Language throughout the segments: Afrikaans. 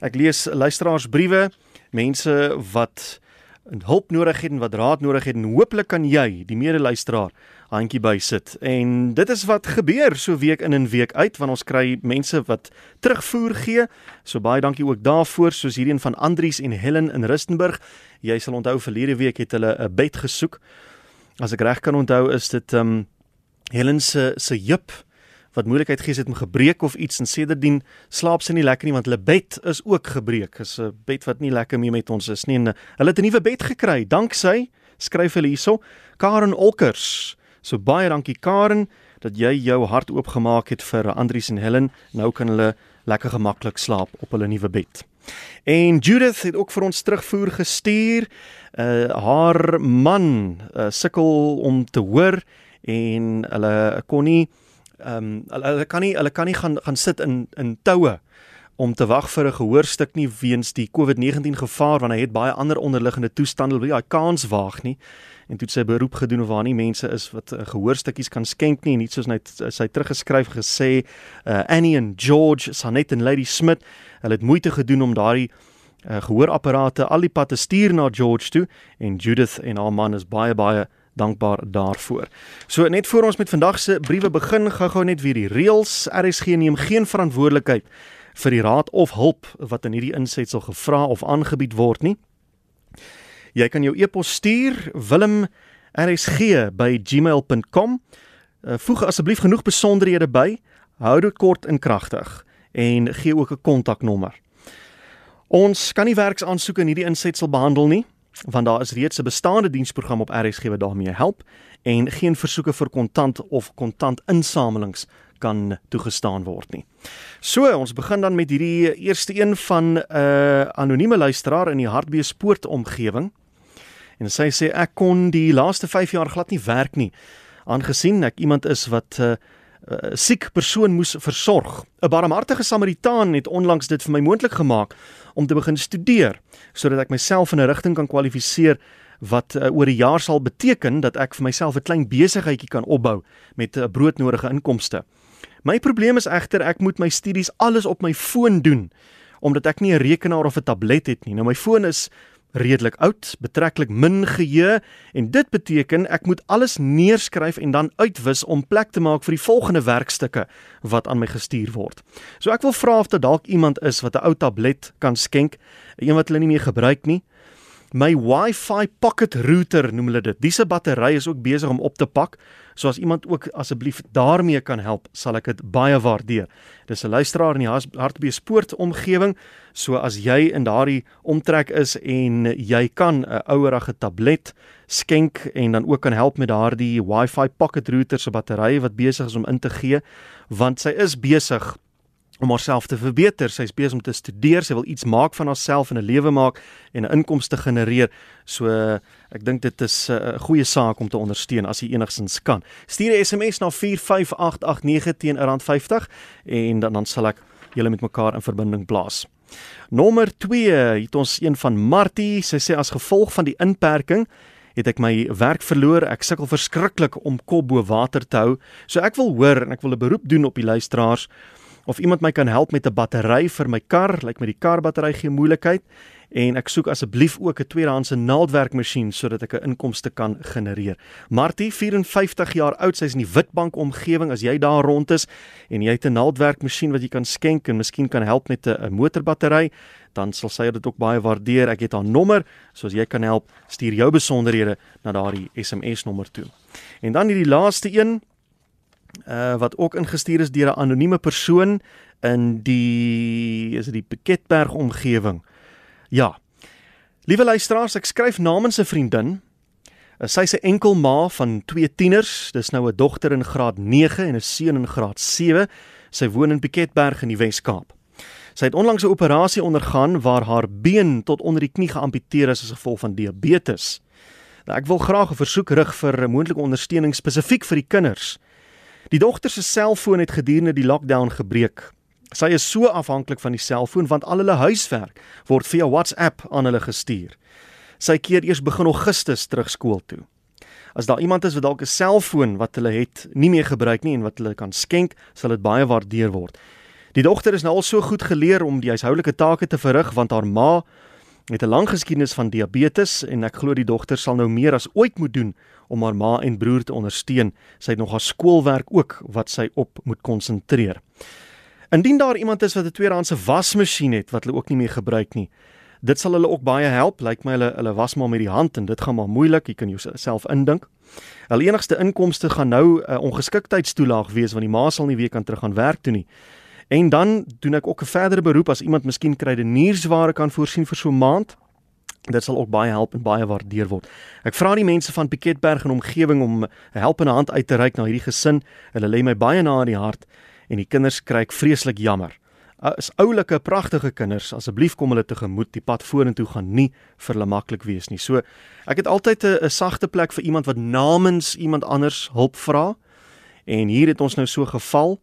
Ek lees luisteraarsbriewe, mense wat hulp nodig het en wat raad nodig het en hooplik kan jy, die mede-luisteraar, handjie bysit. En dit is wat gebeur so week in en week uit want ons kry mense wat terugvoer gee. So baie dankie ook daarvoor, soos hierdie een van Andries en Helen in Rustenburg. Jy sal onthou verlede week het hulle 'n bed gesoek. As ek reg kan onthou is dit ehm um, Helen se se heup wat moeilikheid gee het om gebreek of iets en sedertdien slaap sy nie lekker nie want hulle bed is ook gebreek. Is 'n bed wat nie lekker mee met ons is nie. En eh, hulle het 'n nuwe bed gekry. Danksy skryf hulle hierso Karen Olkers. So baie dankie Karen dat jy jou hart oopgemaak het vir Andries en Helen. Nou kan hulle lekker gemaklik slaap op hulle nuwe bed. En Judith het ook vir ons terugvoer gestuur. Uh haar man uh, sukkel om te hoor en hulle kon nie ehm um, hulle, hulle kan nie hulle kan nie gaan gaan sit in in toue om te wag vir 'n gehoorstuk nie weens die COVID-19 gevaar want hy het baie ander onderliggende toestande wil hy kans waag nie. En toe sy beroep gedoen waar nie mense is wat uh, gehoorstukkies kan skenk nie en iets soos net sy teruggeskryf gesê uh, Annie en George Sanet en Lady Smith hulle het moeite gedoen om daardie uh, gehoorapparate al die pad te stuur na George toe en Judith en haar man is baie baie dankbaar daarvoor. So net voor ons met vandag se briewe begin, gou-gou net weer die reëls. RSG neem geen verantwoordelikheid vir die raad of hulp wat in hierdie insetsel gevra of aangebied word nie. Jy kan jou e-pos stuur wilm@rsg@gmail.com. Uh, voeg asseblief genoeg besonderhede by. Hou dit kort en kragtig en gee ook 'n kontaknommer. Ons kan nie werksaansoeke in hierdie insetsel behandel nie want daar is reeds 'n bestaande diensprogram op RSG wat daarmee help en geen versoeke vir kontant of kontantinsamelings kan toegestaan word nie. So, ons begin dan met hierdie eerste een van 'n uh, anonieme luisteraar in die Hartbeespoort omgewing. En sy sê ek kon die laaste 5 jaar glad nie werk nie aangesien ek iemand is wat uh, uh, siek persoon moes versorg. 'n Barmhartige Samaritaan het onlangs dit vir my moontlik gemaak om te begin studeer sodat ek myself in 'n rigting kan kwalifiseer wat uh, oor 'n jaar sal beteken dat ek vir myself 'n klein besigheidjie kan opbou met 'n uh, broodnodige inkomste. My probleem is egter ek moet my studies alles op my foon doen omdat ek nie 'n rekenaar of 'n tablet het nie. Nou my foon is redelik oud, betreklik min geheue en dit beteken ek moet alles neerskryf en dan uitwis om plek te maak vir die volgende werkstukke wat aan my gestuur word. So ek wil vra of daar dalk iemand is wat 'n ou tablet kan skenk, een wat hulle nie meer gebruik nie. My Wi-Fi pocket router noem hulle dit. Diese battery is ook besig om op te pak. So as iemand ook asseblief daarmee kan help, sal ek dit baie waardeer. Dis 'n luisteraar in die Hartbeespoort omgewing. So as jy in daardie omtrek is en jy kan 'n ouerige tablet skenk en dan ook kan help met daardie Wi-Fi pocket router se batterye wat besig is om in te gee, want sy is besig om haarself te verbeter. Sy's besig om te studeer, sy wil iets maak van haarself en 'n lewe maak en 'n inkomste genereer. So ek dink dit is 'n goeie saak om te ondersteun as jy enigsins kan. Stuur 'n SMS na 45889 teen R50 en dan dan sal ek julle met mekaar in verbinding plaas. Nommer 2, het ons een van Martie. Sy sê as gevolg van die inperking het ek my werk verloor. Ek sukkel verskriklik om kop bo water te hou. So ek wil hoor en ek wil 'n beroep doen op die luisteraars of iemand my kan help met 'n battery vir my kar, lyk like my die karbattery gee moeilikheid en ek soek asseblief ook 'n tweedehandse naaldwerkmasjien sodat ek 'n inkomste kan genereer. Martie, 54 jaar oud, sy's in die Witbank omgewing as jy daar rond is en jy het 'n naaldwerkmasjien wat jy kan skenk en miskien kan help met 'n motorbattery, dan sal sy dit ook baie waardeer. Ek het haar nommer, so as jy kan help, stuur jou besonderhede na daardie SMS nommer toe. En dan hierdie laaste een, uh, wat ook ingestuur is deur 'n anonieme persoon in die is dit die Piketberg omgewing. Ja. Liewe luisteraars, ek skryf namens 'n vriendin. Uh, sy is 'n enkel ma van twee tieners. Dis nou 'n dogter in graad 9 en 'n seun in graad 7. Sy woon in Piketberg in die Wes-Kaap. Sy het onlangs 'n operasie ondergaan waar haar been tot onder die knie geamputeer is as gevolg van diabetes. Nou, ek wil graag 'n versoek rig vir 'n moontlike ondersteuning spesifiek vir die kinders. Die dogter se selfoon het gedurende die lockdown gebreek. Sy is so afhanklik van die selfoon want al hulle huiswerk word via WhatsApp aan hulle gestuur. Sy keer eers begin Augustus terug skool toe. As daar iemand is wat dalk 'n selfoon wat hulle het nie meer gebruik nie en wat hulle kan skenk, sal dit baie waardeer word. Die dogter is nou al so goed geleer om die huishoudelike take te verrig want haar ma het 'n lang geskiedenis van diabetes en ek glo die dogter sal nou meer as ooit moet doen om haar ma en broer te ondersteun. Sy het nog haar skoolwerk ook wat sy op moet konsentreer. Indien daar iemand is wat 'n tweedehandse wasmasjien het wat hulle ook nie meer gebruik nie, dit sal hulle ook baie help. Lyk my hulle hulle was maar met die hand en dit gaan maar moeilik. Jy kan jouself indink. Hulle enigste inkomste gaan nou 'n uh, ongeskiktheidstoelaag wees want die ma sal nie weer kan terug gaan werk toe nie. En dan doen ek ook 'n verdere beroep as iemand miskien krydeniersware kan voorsien vir so 'n maand. Dit sal ook baie help en baie waardeer word. Ek vra die mense van Piketberg en omgewing om 'n helpende hand uit te reik na hierdie gesin. Hulle lê my baie na in die hart en die kinders kry ek vreeslik jammer. As oulike pragtige kinders, asseblief kom hulle tegemoet. Die pad vorentoe gaan nie vir hulle maklik wees nie. So ek het altyd 'n sagte plek vir iemand wat namens iemand anders hulp vra. En hier het ons nou so geval.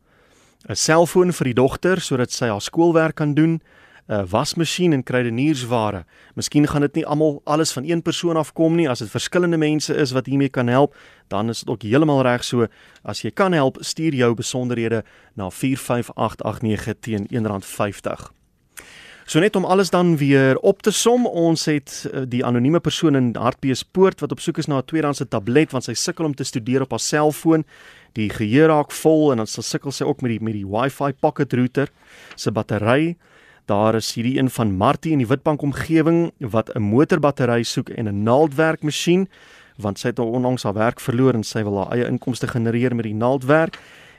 'n selfoon vir die dogter sodat sy haar skoolwerk kan doen, 'n wasmasjien en kruideniersware. Miskien gaan dit nie almal alles van een persoon afkom nie, as dit verskillende mense is wat hiermee kan help, dan is dit ook heeltemal reg so. As jy kan help, stuur jou besonderhede na 45889 teen R1.50. So net om alles dan weer op te som, ons het eh, die anonieme persoon in Hartbeespoort wat op soek is na 'n tweedehandse tablet want sy sukkel om te studeer op haar selfoon. Die geheue raak vol en dan sukkel sy ook met die met die Wi-Fi pocket router se battery. Daar is hierdie een van Martie in die Witbank omgewing wat 'n motorbattery soek en 'n naaldwerkmasjien want sy het onlangs haar werk verloor en sy wil haar eie inkomste genereer met die naaldwerk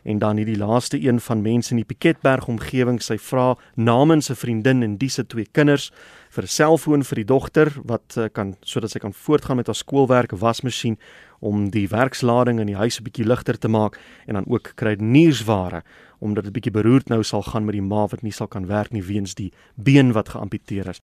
en dan hierdie laaste een van mense in die Piketberg omgewing sy vra namens 'n vriendin en dis se twee kinders vir 'n selfoon vir die dogter wat uh, kan sodat sy kan voortgaan met haar skoolwerk wasmasjien om die werkslading in die huis 'n bietjie ligter te maak en dan ook kruideniersware omdat dit bietjie beroerd nou sal gaan met die ma wat nie sal kan werk nie weens die been wat geamputeer is